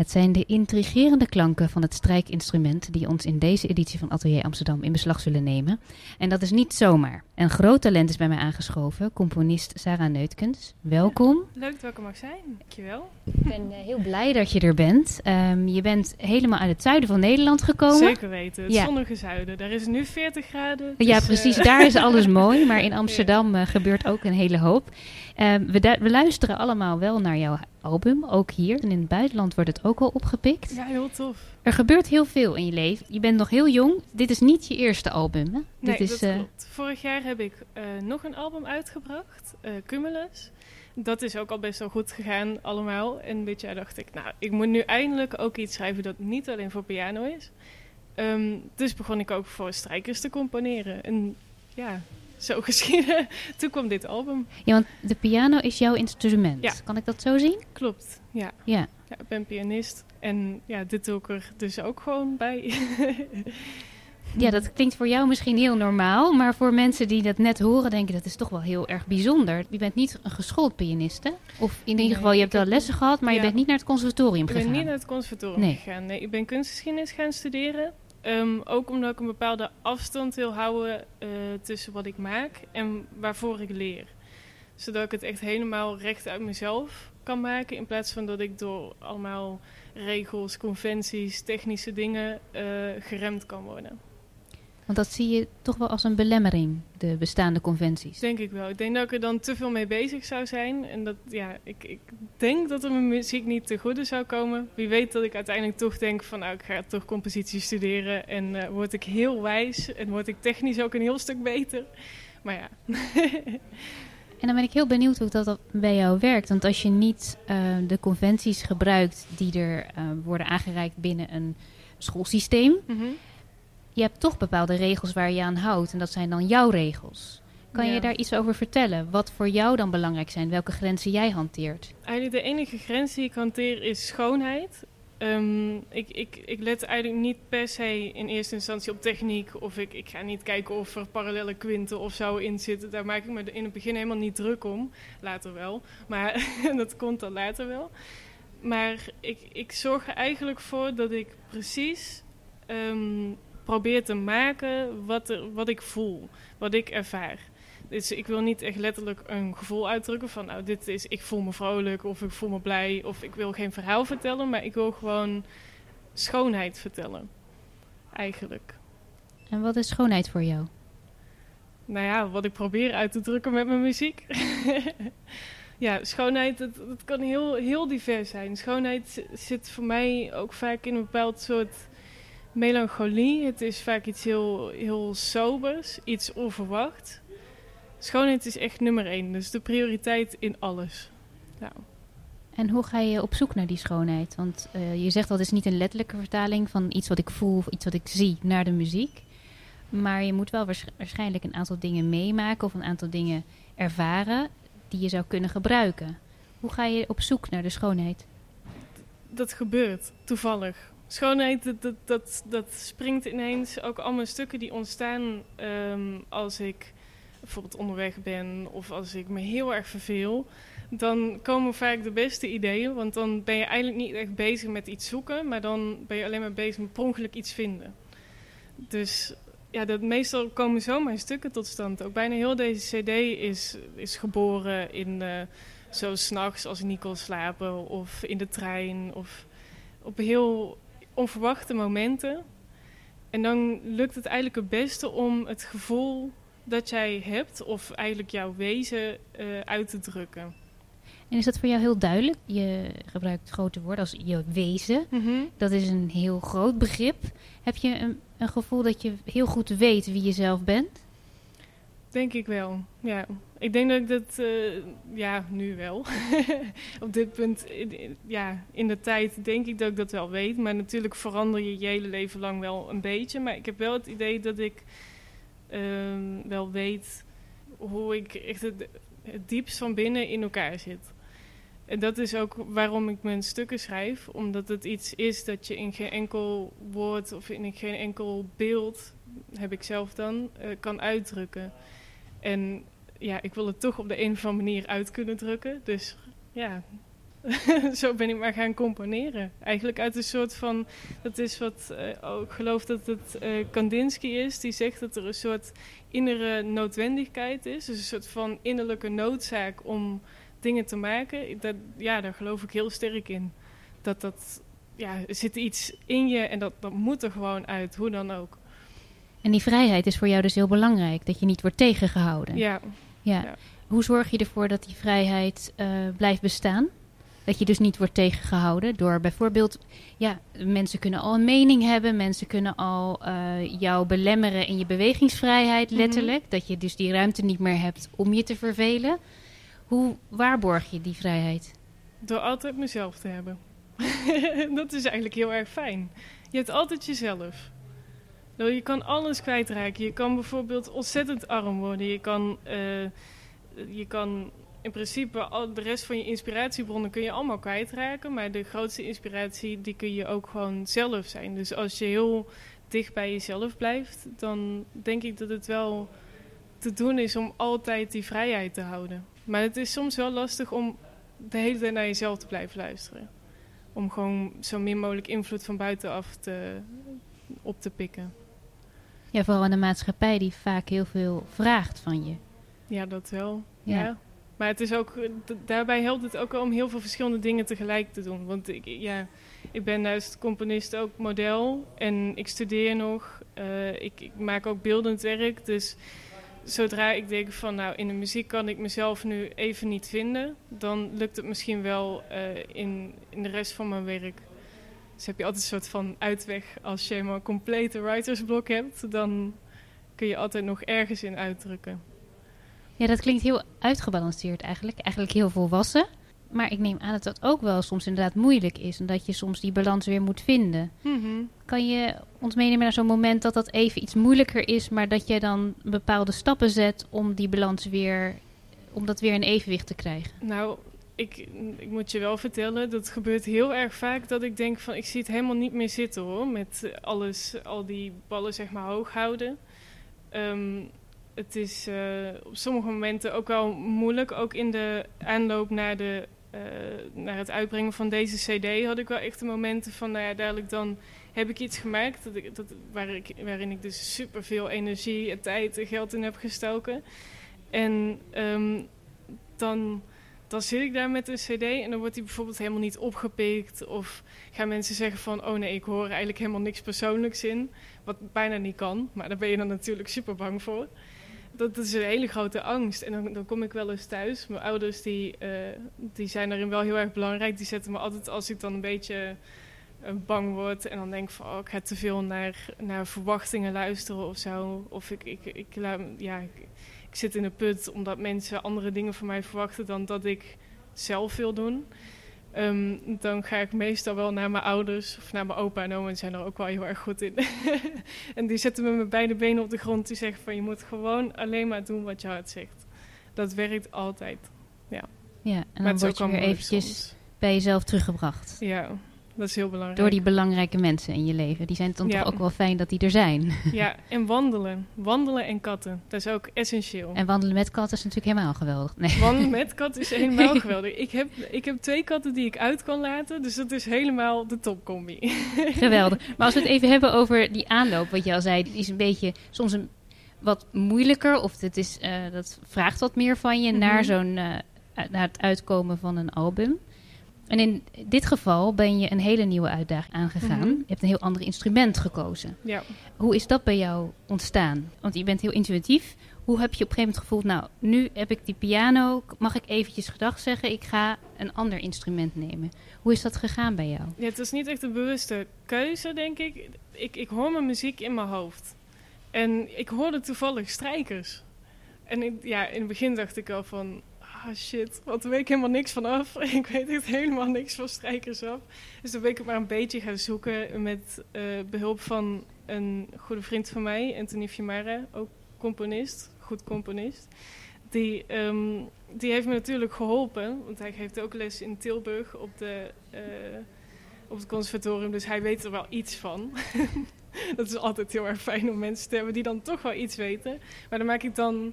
Het zijn de intrigerende klanken van het strijkinstrument die ons in deze editie van Atelier Amsterdam in beslag zullen nemen. En dat is niet zomaar. Een groot talent is bij mij aangeschoven, componist Sarah Neutkens. Welkom. Leuk dat ik er mag zijn, dankjewel. Ik ben eh, heel blij dat je er bent. Ehm, je bent helemaal uit het zuiden van Nederland gekomen. Zeker weten, het Ja. zonnige zuiden. Daar is nu 40 graden. Ja, dus, precies. eh, Daar is alles mooi. Maar in Amsterdam eh, gebeurt ook een hele hoop. Ehm, we, we luisteren allemaal wel naar jouw album, ook hier. En in het buitenland wordt het ook al opgepikt. Ja, heel tof. Er gebeurt heel veel in je leven. Je bent nog heel jong. Dit is niet je eerste album, hè? Nee, Dit is, dat eh, klopt. Vorig jaar heb ik eh, nog een album uitgebracht, eh, Cumulus. Dat is ook al best wel goed gegaan allemaal. En dit jaar dacht ik, nou, ik moet nu eindelijk ook iets schrijven dat niet alleen voor piano is. Ehm, dus begon ik ook voor strijkers te componeren. En ja, zo geschieden. Toen kwam dit album. Ja, want de piano is jouw instrument. Ja. Kan ik dat zo zien? Klopt, ja. Ja. Ja, ik ben pianist. En ja, dit doe ik er dus ook gewoon bij. Ja, dat klinkt voor jou misschien heel normaal. Maar voor mensen die dat net horen, denken dat is toch wel heel erg bijzonder. Je bent niet een geschoold pianist, hè? Of in ieder geval, je hebt ik wel lessen gehad, maar je bent niet naar het conservatorium Ik gegaan. ben niet naar het conservatorium Nee. gegaan. Nee, ik ben kunstgeschiedenis gaan studeren. Ehm, ook omdat ik een bepaalde afstand wil houden eh, tussen wat ik maak en waarvoor ik leer. Zodat ik het echt helemaal recht uit mezelf kan maken. In plaats van dat ik door allemaal regels, conventies, technische dingen eh, geremd kan worden. Want dat zie je toch wel als een belemmering, de bestaande conventies. Denk ik wel. Ik denk dat ik er dan te veel mee bezig zou zijn. En dat, ja, ik, ik denk dat er mijn muziek niet te goede zou komen. Wie weet dat ik uiteindelijk toch denk van, nou, ik ga toch compositie studeren. En eh, word ik heel wijs. En word ik technisch ook een heel stuk beter. Maar ja. En dan ben ik heel benieuwd hoe dat bij jou werkt. Want als je niet eh, de conventies gebruikt die er eh, worden aangereikt binnen een schoolsysteem, Mhm. Je hebt toch bepaalde regels waar je aan houdt. En dat zijn dan jouw regels. Kan Ja. je daar iets over vertellen? Wat voor jou dan belangrijk zijn? Welke grenzen jij hanteert? Eigenlijk de enige grens die ik hanteer is schoonheid. Ehm, ik, ik, ik let eigenlijk niet per se in eerste instantie op techniek. Of ik, ik ga niet kijken of er parallele kwinten of zo in zitten. Daar maak ik me in het begin helemaal niet druk om. Later wel. Maar dat komt dan later wel. Maar ik, ik zorg er eigenlijk voor dat ik precies ehm, probeer te maken wat, er, wat ik voel. Wat ik ervaar. Dus ik wil niet echt letterlijk een gevoel uitdrukken van, nou, dit is, ik voel me vrolijk of ik voel me blij of ik wil geen verhaal vertellen, maar ik wil gewoon schoonheid vertellen. Eigenlijk. En wat is schoonheid voor jou? Nou ja, wat ik probeer uit te drukken met mijn muziek. ja, schoonheid, het, het kan heel, heel divers zijn. Schoonheid zi- zit voor mij ook vaak in een bepaald soort melancholie. Het is vaak iets heel, heel sobers, iets onverwacht. Schoonheid is echt nummer één, dus de prioriteit in alles. Nou, En hoe ga je op zoek naar die schoonheid? Want eh, je zegt dat is niet een letterlijke vertaling van iets wat ik voel of iets wat ik zie naar de muziek. Maar je moet wel waarsch- waarschijnlijk een aantal dingen meemaken of een aantal dingen ervaren die je zou kunnen gebruiken. Hoe ga je op zoek naar de schoonheid? dat gebeurt toevallig. Schoonheid, dat, dat, dat, dat springt ineens. Ook allemaal stukken die ontstaan ehm, als ik bijvoorbeeld onderweg ben of als ik me heel erg verveel. Dan komen vaak de beste ideeën, want dan ben je eigenlijk niet echt bezig met iets zoeken, maar dan ben je alleen maar bezig met per ongeluk iets vinden. Dus ja, dat, meestal komen zomaar stukken tot stand. Ook bijna heel deze CD is, is geboren in. eh, zo s'nachts als kon slapen of in de trein of op heel onverwachte momenten. En dan lukt het eigenlijk het beste om het gevoel dat jij hebt of eigenlijk jouw wezen eh, uit te drukken. En is dat voor jou heel duidelijk? Je gebruikt grote woorden als je wezen. Dat is een heel groot begrip. Heb je een, een gevoel dat je heel goed weet wie je zelf bent? Denk ik wel, ja. Ik denk dat ik dat, eh, ja, nu wel. Op dit punt, in- ja, in de tijd denk ik dat ik dat wel weet. Maar natuurlijk verander je je hele leven lang wel een beetje. Maar ik heb wel het idee dat ik ehm, wel weet hoe ik echt het, het diepst van binnen in elkaar zit. En dat is ook waarom ik mijn stukken schrijf. Omdat het iets is dat je in geen enkel woord of in geen enkel beeld heb ik zelf dan, eh, kan uitdrukken. En ja, ik wil het toch op de een of andere manier uit kunnen drukken. Dus ja, zo ben ik maar gaan componeren. Eigenlijk uit een soort van, dat is wat, uh, ik geloof dat het uh, Kandinsky is, die zegt dat er een soort innere noodwendigheid is. Dus een soort van innerlijke noodzaak om dingen te maken. Dat, ja, daar geloof ik heel sterk in. Dat dat, ja, er zit iets in je en dat, dat moet er gewoon uit, hoe dan ook. En die vrijheid is voor jou dus heel belangrijk, dat je niet wordt tegengehouden. Ja. ja. ja. Hoe zorg je ervoor dat die vrijheid uh, blijft bestaan? Dat je dus niet wordt tegengehouden door bijvoorbeeld, ja, mensen kunnen al een mening hebben, mensen kunnen al uh, jou belemmeren in je bewegingsvrijheid, letterlijk. Dat je dus die ruimte niet meer hebt om je te vervelen. Hoe waarborg je die vrijheid? Door altijd mezelf te hebben. dat is eigenlijk heel erg fijn. Je hebt altijd jezelf. Je kan alles kwijtraken. Je kan bijvoorbeeld ontzettend arm worden. Je kan, uh, je kan in principe al de rest van je inspiratiebronnen kun je allemaal kwijtraken. Maar de grootste inspiratie die kun je ook gewoon zelf zijn. Dus als je heel dicht bij jezelf blijft, dan denk ik dat het wel te doen is om altijd die vrijheid te houden. Maar het is soms wel lastig om de hele tijd naar jezelf te blijven luisteren. Om gewoon zo min mogelijk invloed van buitenaf te, op te pikken. Ja, vooral in de maatschappij die vaak heel veel vraagt van je. Ja, dat wel. ja. Maar het is ook, daarbij helpt het ook om heel veel verschillende dingen tegelijk te doen. Want ik, ja, ik ben naast componist ook model en ik studeer nog. Uh, ik, ik, maak ook beeldend werk. Dus zodra ik denk van nou in de muziek kan ik mezelf nu even niet vinden, dan lukt het misschien wel uh, in, in de rest van mijn werk. Dus heb je altijd een soort van uitweg. Als je eenmaal een complete writersblok hebt, dan kun je altijd nog ergens in uitdrukken. Ja, dat klinkt heel uitgebalanceerd eigenlijk. Eigenlijk heel volwassen. Maar ik neem aan dat dat ook wel soms inderdaad moeilijk is. En dat je soms die balans weer moet vinden. Mm Kan je ons meenemen naar zo'n moment dat dat even iets moeilijker is. Maar dat je dan bepaalde stappen zet om die balans weer. om dat weer in evenwicht te krijgen? Nou, ik, ik moet je wel vertellen, dat gebeurt heel erg vaak dat ik denk van ik zie het helemaal niet meer zitten hoor. Met alles, al die ballen zeg maar hoog houden. Um, het is uh, op sommige momenten ook wel moeilijk. Ook in de aanloop naar, de, uh, naar het uitbrengen van deze CD had ik wel echt de momenten van, nou ja, dadelijk dan heb ik iets gemaakt dat ik, dat, waarin ik dus super veel energie en tijd en geld in heb gestoken. En um, dan, dan zit ik daar met een CD en dan wordt die bijvoorbeeld helemaal niet opgepikt. Of gaan mensen zeggen van, oh nee, ik hoor eigenlijk helemaal niks persoonlijks in. Wat bijna niet kan, maar daar ben je dan natuurlijk super bang voor dat, is een hele grote angst. En dan, dan kom ik wel eens thuis. Mijn ouders die, uh, die zijn daarin wel heel erg belangrijk. Die zetten me altijd als ik dan een beetje uh, bang word. En dan denk van oh, ik ga te veel naar, naar verwachtingen luisteren of zo. Of ik, ik, ik, ja, ik, ik zit in een put omdat mensen andere dingen van mij verwachten dan dat ik zelf wil doen. Um, dan ga ik meestal wel naar mijn ouders of naar mijn opa en oma. En zijn er ook wel heel erg goed in. en die zetten me met beide benen op de grond. Die zeggen van je moet gewoon alleen maar doen wat je hart zegt. Dat werkt altijd. Ja, ja en dan word je weer eventjes bij jezelf teruggebracht. Ja, dat is heel belangrijk. Door die belangrijke mensen in je leven. Die zijn dan toch ook wel fijn dat die er zijn. Ja, en wandelen. Wandelen en katten. Dat is ook essentieel. En wandelen met katten is natuurlijk helemaal geweldig. Nee. Wandelen met katten is helemaal geweldig. Ik heb, ik heb twee katten die ik uit kan laten. Dus dat is helemaal de topcombi. Geweldig. Maar als we het even hebben over die aanloop. Wat je al zei, die is een beetje soms een wat moeilijker. Of het is, uh, dat vraagt wat meer van je mm -hmm. naar, zo'n, uh, naar het uitkomen van een album. En in dit geval ben je een hele nieuwe uitdaging aangegaan. Mm -hmm. Je hebt een heel ander instrument gekozen. Ja. Hoe is dat bij jou ontstaan? Want je bent heel intuïtief. Hoe heb je op een gegeven moment gevoeld, nou, nu heb ik die piano, mag ik eventjes gedag zeggen, ik ga een ander instrument nemen. Hoe is dat gegaan bij jou? Ja, het is niet echt een bewuste keuze, denk ik. Ik, ik hoor mijn muziek in mijn hoofd. En ik hoorde toevallig strijkers. En ik, ja, in het begin dacht ik al van, ah shit, wat weet ik helemaal niks van af. ik weet echt helemaal niks van strijkers af. Dus toen ben ik maar een beetje gaan zoeken met uh, behulp van een goede vriend van mij, Anthony Fiamara, ook componist, goed componist. Die, um, die heeft me natuurlijk geholpen, want hij geeft ook les in Tilburg op, de, uh, op het conservatorium, dus hij weet er wel iets van. dat is altijd heel erg fijn om mensen te hebben die dan toch wel iets weten. Maar daar maak ik dan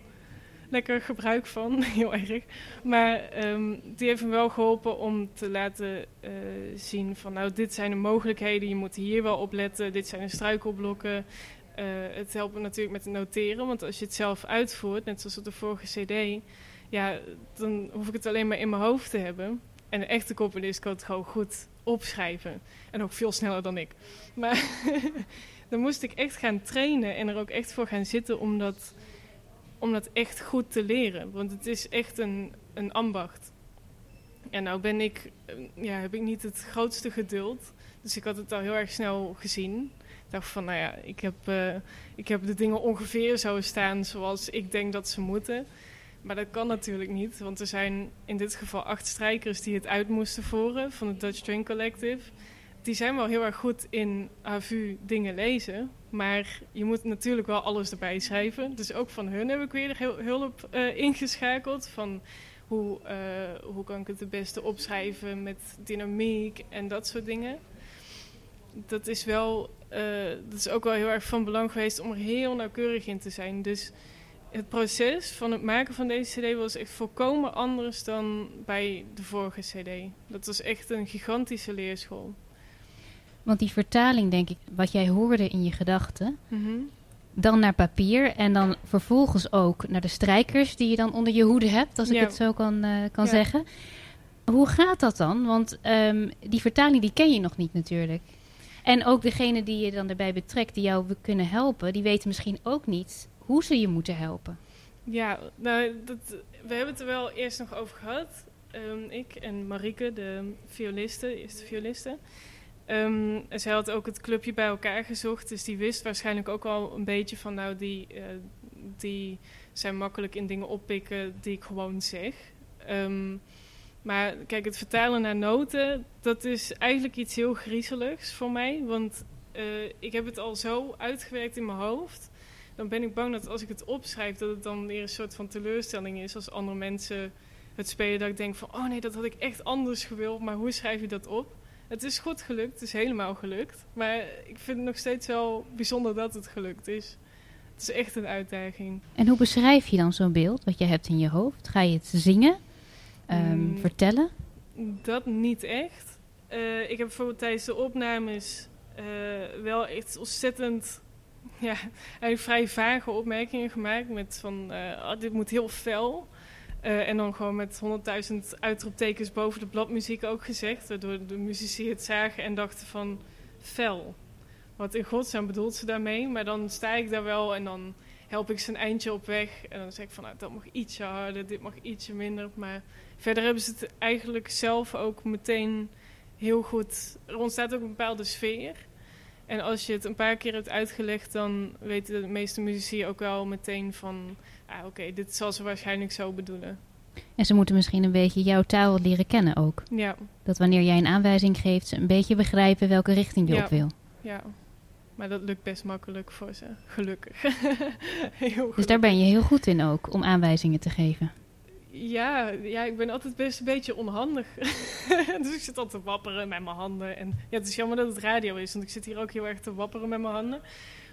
lekker gebruik van, heel erg. Maar ehm, die heeft me wel geholpen om te laten eh, zien van nou, dit zijn de mogelijkheden, je moet hier wel op letten, dit zijn de struikelblokken. Uh, het helpt me natuurlijk met het noteren, want als je het zelf uitvoert, net zoals op de vorige cd, ja, dan hoef ik het alleen maar in mijn hoofd te hebben. En een echte componist kan het gewoon goed opschrijven. En ook veel sneller dan ik. Maar dan moest ik echt gaan trainen en er ook echt voor gaan zitten om dat om dat echt goed te leren. Want het is echt een, een ambacht. En nou ben ik, eh, ja, heb ik niet het grootste geduld. Dus ik had het al heel erg snel gezien. Ik dacht van, nou ja, ik heb, uh, ik heb de dingen ongeveer zo staan zoals ik denk dat ze moeten. Maar dat kan natuurlijk niet, want er zijn in dit geval acht strijkers die het uit moesten voeren van het Dutch String Collective die zijn wel heel erg goed in AVU dingen lezen. Maar je moet natuurlijk wel alles erbij schrijven. Dus ook van hun heb ik weer hulp uh, ingeschakeld. Van hoe, uh, hoe kan ik het het beste opschrijven met dynamiek en dat soort dingen. Dat is, wel, uh, dat is ook wel heel erg van belang geweest om er heel nauwkeurig in te zijn. Dus het proces van het maken van deze CD was echt volkomen anders dan bij de vorige CD. Dat was echt een gigantische leerschool. Want die vertaling, denk ik, wat jij hoorde in je gedachten, mhm. dan naar papier en dan vervolgens ook naar de strijkers die je dan onder je hoede hebt, als ik het zo kan, uh, kan zeggen. Hoe gaat dat dan? Want um, die vertaling die ken je nog niet natuurlijk. En ook degene die je dan erbij betrekt, die jou kunnen helpen, die weten misschien ook niet hoe ze je moeten helpen. Ja, nou, dat, we hebben het er wel eerst nog over gehad. Um, ik en Marike, de violiste, eerste violiste. Um, zij had ook het clubje bij elkaar gezocht, dus die wist waarschijnlijk ook al een beetje van, nou, die, uh, die zijn makkelijk in dingen oppikken die ik gewoon zeg. Um, maar kijk, het vertalen naar noten, dat is eigenlijk iets heel griezeligs voor mij. Want uh, ik heb het al zo uitgewerkt in mijn hoofd. Dan ben ik bang dat als ik het opschrijf, dat het dan weer een soort van teleurstelling is als andere mensen het spelen. Dat ik denk van, oh nee, dat had ik echt anders gewild, maar hoe schrijf je dat op? Het is goed gelukt, het is helemaal gelukt. Maar ik vind het nog steeds wel bijzonder dat het gelukt is. Het is echt een uitdaging. En hoe beschrijf je dan zo'n beeld wat je hebt in je hoofd? Ga je het zingen? Um, vertellen? Dat niet echt. Uh, ik heb bijvoorbeeld tijdens de opnames uh, wel echt ontzettend, ja, vrij vage opmerkingen gemaakt. Met van, uh, oh, dit moet heel fel. Uh, en dan gewoon met honderdduizend uitroeptekens boven de bladmuziek ook gezegd. Waardoor de muzici het zagen en dachten van fel. Wat in godsnaam bedoelt ze daarmee? Maar dan sta ik daar wel en dan help ik ze een eindje op weg. En dan zeg ik van nou, dat mag ietsje harder, dit mag ietsje minder. Maar verder hebben ze het eigenlijk zelf ook meteen heel goed. Er ontstaat ook een bepaalde sfeer. En als je het een paar keer hebt uitgelegd, dan weten de meeste muzici ook wel meteen van ah, oké, dit zal ze waarschijnlijk zo bedoelen. En ze moeten misschien een beetje jouw taal leren kennen ook. Ja. Dat wanneer jij een aanwijzing geeft, ze een beetje begrijpen welke richting je op wil. Ja, maar dat lukt best makkelijk voor ze, gelukkig. heel Dus daar ben je heel goed in ook, om aanwijzingen te geven. Ja, ja, ik ben altijd best een beetje onhandig. dus ik zit altijd te wapperen met mijn handen. En ja, het is jammer dat het radio is, want ik zit hier ook heel erg te wapperen met mijn handen.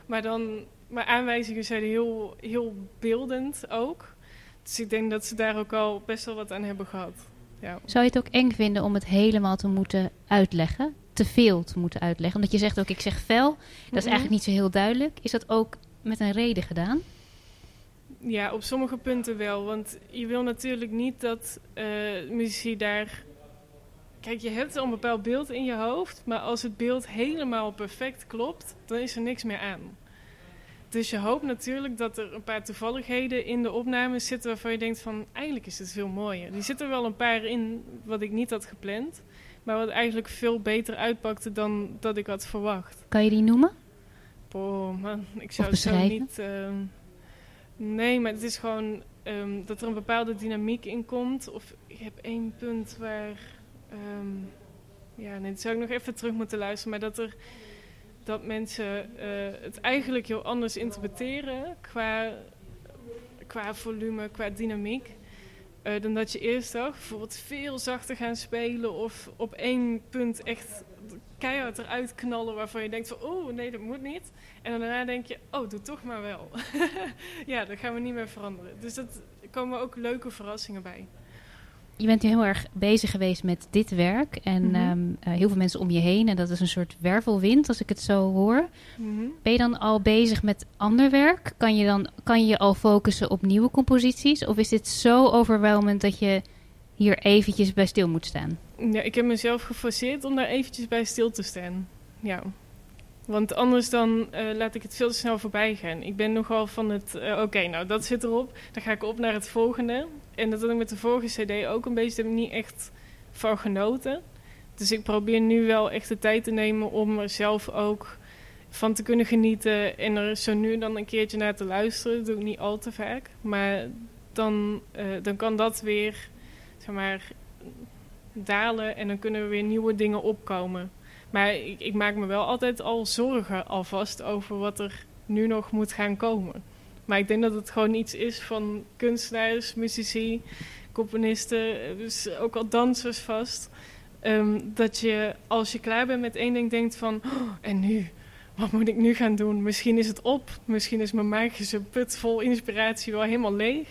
Maar dan maar aanwijzingen zijn heel, heel beeldend ook. Dus ik denk dat ze daar ook al best wel wat aan hebben gehad. Ja. Zou je het ook eng vinden om het helemaal te moeten uitleggen? Te veel te moeten uitleggen? Omdat je zegt ook, ik zeg fel. Dat is mhm. eigenlijk niet zo heel duidelijk. Is dat ook met een reden gedaan? Ja, op sommige punten wel. Want je wil natuurlijk niet dat uh, muzici daar... Kijk, je hebt al een bepaald beeld in je hoofd. Maar als het beeld helemaal perfect klopt, dan is er niks meer aan. Dus je hoopt natuurlijk dat er een paar toevalligheden in de opnames zitten waarvan je denkt van eigenlijk is het veel mooier. Die zitten er wel een paar in wat ik niet had gepland, maar wat eigenlijk veel beter uitpakte dan dat ik had verwacht. Kan je die noemen? Boah, man, ik zou het zo niet. Uh, nee, maar het is gewoon um, dat er een bepaalde dynamiek in komt. Of ik heb één punt waar. Um, ja, nee, dat zou ik nog even terug moeten luisteren, maar dat er dat mensen uh, het eigenlijk heel anders interpreteren qua, qua volume, qua dynamiek. Uh, dan dat je eerst dacht, bijvoorbeeld veel zachter gaan spelen of op één punt echt keihard eruit knallen waarvan je denkt van, oh nee, dat moet niet. En dan daarna denk je, oh, doe toch maar wel. ja, dat gaan we niet meer veranderen. Dus dat komen ook leuke verrassingen bij. Je bent heel erg bezig geweest met dit werk en Mhm. ehm, eh, heel veel mensen om je heen. En dat is een soort wervelwind, als ik het zo hoor. Mhm. Ben je dan al bezig met ander werk? Kan je dan kan je je al focussen op nieuwe composities? Of is dit zo overweldigend dat je hier eventjes bij stil moet staan? Ja, ik heb mezelf geforceerd om daar eventjes bij stil te staan. Ja. Want anders dan eh, laat ik het veel te snel voorbij gaan. Ik ben nogal van het, eh, oké, nou dat zit erop. Dan ga ik op naar het volgende. En dat had ik met de vorige cd ook een beetje, niet echt van genoten. Dus ik probeer nu wel echt de tijd te nemen om er zelf ook van te kunnen genieten. En er zo nu dan een keertje naar te luisteren. Dat doe ik niet al te vaak. Maar dan, eh, dan kan dat weer, zeg maar, dalen en dan kunnen er weer nieuwe dingen opkomen. Maar ik, ik maak me wel altijd al zorgen alvast over wat er nu nog moet gaan komen. Maar ik denk dat het gewoon iets is van kunstenaars, muzici, componisten, dus ook al dansers vast. Ehm, dat je als je klaar bent met één ding denkt van, "Oh, en nu? Wat moet ik nu gaan doen? Misschien is het op. Misschien is mijn magische put vol inspiratie wel helemaal leeg.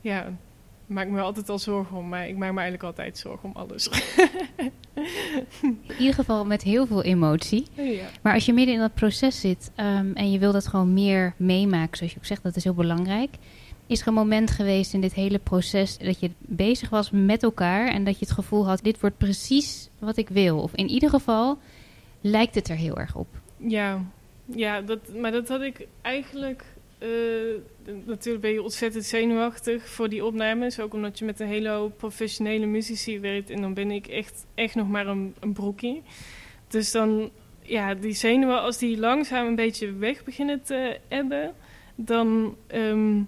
Ja, maak me altijd al zorgen om, maar ik maak me eigenlijk altijd zorgen om alles. In ieder geval met heel veel emotie. ja. Maar als je midden in dat proces zit ehm, en je wil dat gewoon meer meemaken, zoals je ook zegt, dat is heel belangrijk. Is er een moment geweest in dit hele proces dat je bezig was met elkaar en dat je het gevoel had, dit wordt precies wat ik wil? Of in ieder geval lijkt het er heel erg op. Ja, ja dat, maar dat had ik eigenlijk. Eh, natuurlijk ben je ontzettend zenuwachtig voor die opnames. Ook omdat je met een hele hoop professionele muzici werkt. En dan ben ik echt, echt nog maar een, een. Dus dan, ja, die zenuwen, als die langzaam een beetje weg beginnen te ebben, dan. ehm,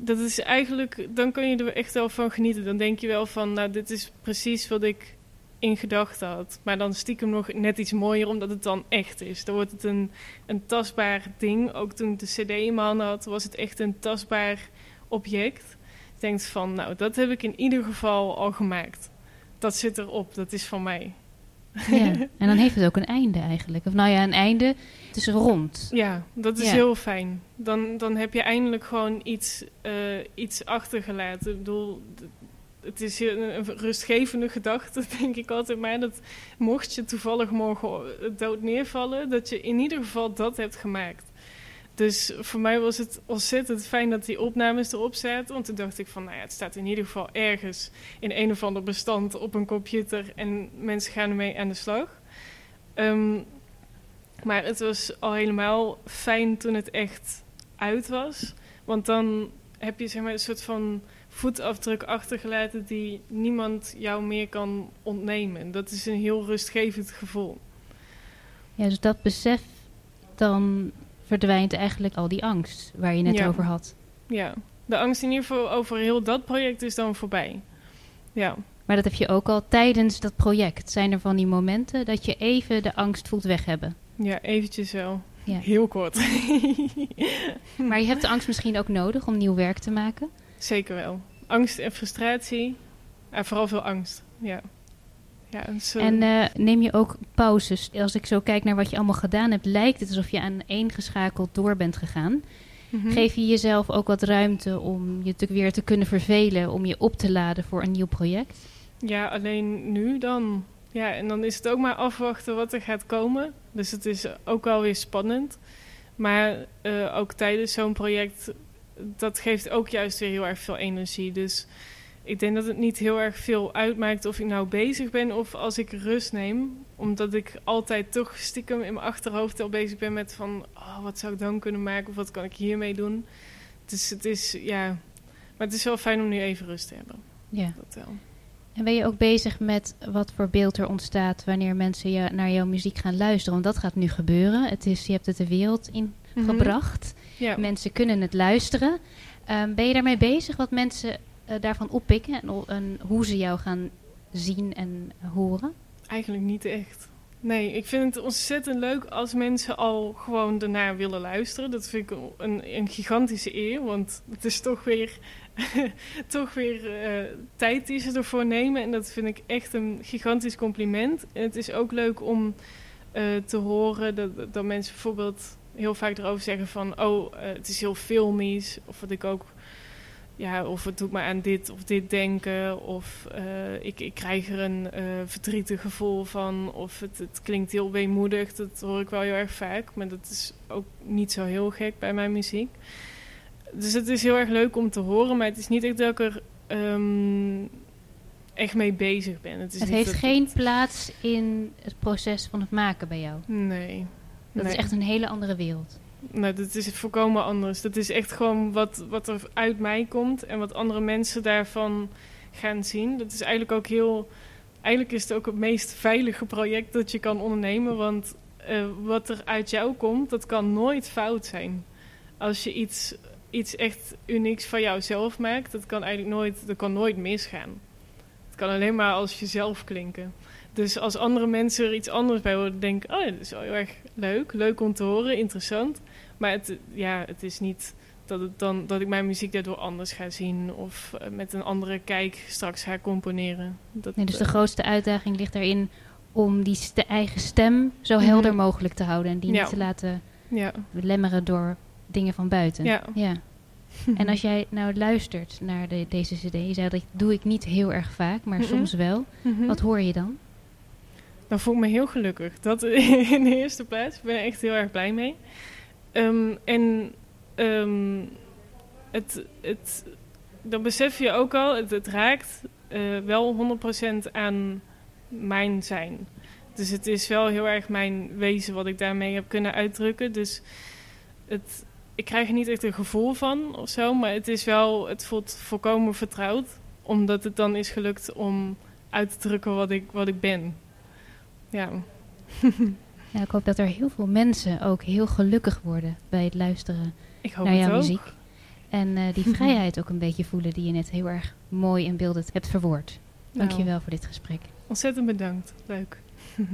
dat is eigenlijk, dan kan je er echt wel van genieten. Dan denk je wel van, nou, dit is precies wat ik in gedachten had. Maar dan stiekem nog net iets mooier, omdat het dan echt is. Dan wordt het een, een tastbaar ding. Ook toen ik de cd in mijn handen had, was het echt een tastbaar object. Je denkt van, nou, dat heb ik in ieder geval al gemaakt. Dat zit erop, dat is van mij. Ja. En dan heeft het ook een einde eigenlijk. Of nou ja, een einde. Het is rond. Ja, dat is Ja. heel fijn. Dan, dan heb je eindelijk gewoon iets, eh, iets achtergelaten. Ik bedoel, het is een rustgevende gedachte, denk ik altijd maar. Dat mocht je toevallig morgen dood neervallen, dat je in ieder geval dat hebt gemaakt. Dus voor mij was het ontzettend fijn dat die opnames erop zaten. Want toen dacht ik van, nou ja, het staat in ieder geval ergens in een of ander bestand op een computer. En mensen gaan ermee aan de slag. Ehm, maar het was al helemaal fijn toen het echt uit was. Want dan heb je zeg maar, een soort van voetafdruk achtergelaten die niemand jou meer kan ontnemen. Dat is een heel rustgevend gevoel. Ja, dus dat besef, dan verdwijnt eigenlijk al die angst waar je net Ja. over had. Ja, de angst in ieder geval over heel dat project is dan voorbij. Ja, Maar dat heb je ook al tijdens dat project. Zijn er van die momenten dat je even de angst voelt weg hebben? ja eventjes wel. Ja. Heel kort. Maar je hebt de angst misschien ook nodig om nieuw werk te maken? Zeker wel. Angst en frustratie. En vooral veel angst. Ja. ja en zo- En eh, neem je ook pauzes? Als ik zo kijk naar wat je allemaal gedaan hebt, lijkt het alsof je aan één geschakeld door bent gegaan. Mhm. Geef je jezelf ook wat ruimte om je te, weer te kunnen vervelen, om je op te laden voor een nieuw project? Ja, alleen nu dan. Ja, en dan is het ook maar afwachten wat er gaat komen. Dus het is ook wel weer spannend. Maar eh, ook tijdens zo'n project, dat geeft ook juist weer heel erg veel energie. Dus ik denk dat het niet heel erg veel uitmaakt of ik nou bezig ben of als ik rust neem. Omdat ik altijd toch stiekem in mijn achterhoofd al bezig ben met van... Oh, wat zou ik dan kunnen maken of wat kan ik hiermee doen? Dus het is, ja... Maar het is wel fijn om nu even rust te hebben. Ja. Dat wel. En ben je ook bezig met wat voor beeld er ontstaat wanneer mensen je, naar jouw muziek gaan luisteren? Want dat gaat nu gebeuren. Het is, je hebt het de wereld in Mhm. gebracht. Ja. Mensen kunnen het luisteren. Ehm, ben je daarmee bezig wat mensen eh, daarvan oppikken en, hoe ze jou gaan zien en horen? Eigenlijk niet echt. Nee, ik vind het ontzettend leuk als mensen al gewoon ernaar willen luisteren. Dat vind ik een, een gigantische eer, want het is toch weer, toch weer uh, tijd die ze ervoor nemen. En dat vind ik echt een gigantisch compliment. En het is ook leuk om uh, te horen dat, mensen bijvoorbeeld heel vaak erover zeggen van... oh, uh, het is heel filmisch, of wat ik ook ja, of het doet me aan dit of dit denken. Of ik, ik krijg er een verdrietig gevoel van. Of het, het klinkt heel weemoedig. Dat hoor ik wel heel erg vaak. Maar dat is ook niet zo heel gek bij mijn muziek. Dus het is heel erg leuk om te horen. Maar het is niet echt dat ik er um, echt mee bezig ben. Het, is het heeft geen het- plaats in het proces van het maken bij jou. Nee. Dat nee. is echt een hele andere wereld. Nou, dat is volkomen anders. Dat is echt gewoon wat, wat er uit mij komt en wat andere mensen daarvan gaan zien. Dat is eigenlijk ook heel. Eigenlijk is het ook het meest veilige project dat je kan ondernemen. Want eh, wat er uit jou komt, dat kan nooit fout zijn. Als je iets, iets echt unieks van jouzelf maakt, dat kan eigenlijk nooit, dat kan nooit misgaan. Het kan alleen maar als jezelf klinken. Dus als andere mensen er iets anders bij horen, denk ik, oh, dat is wel heel erg leuk. Leuk om te horen, interessant. Maar het, ja, het is niet dat, het dan, dat ik mijn muziek daardoor anders ga zien of eh, met een andere kijk straks ga componeren. Dat, Nee, dus de eh, grootste uitdaging ligt erin om die ste- eigen stem zo Mhm. helder mogelijk te houden. En die Ja. niet te laten ja, belemmeren door dingen van buiten. ja. En als jij nou luistert naar de, deze cd, je zei dat doe ik niet heel erg vaak, maar Mhm. soms wel. Mhm. Wat hoor je dan? Dan voel ik me heel gelukkig. Dat in de eerste plaats. Ik ben er echt heel erg blij mee. Ehm, en ehm, het, het, dan besef je ook al, het, het raakt eh, wel 100% aan mijn zijn. Dus het is wel heel erg mijn wezen wat ik daarmee heb kunnen uitdrukken. Dus het, ik krijg er niet echt een gevoel van of zo, maar het is wel, het voelt volkomen vertrouwd. Omdat het dan is gelukt om uit te drukken wat ik, wat ik ben. Ja. Ja, ik hoop dat er heel veel mensen ook heel gelukkig worden bij het luisteren Ik hoop naar jouw ook. muziek. En eh, die vrijheid ook een beetje voelen die je net heel erg mooi en beeldend hebt verwoord. Nou, Dankjewel voor dit gesprek. ontzettend bedankt. Leuk.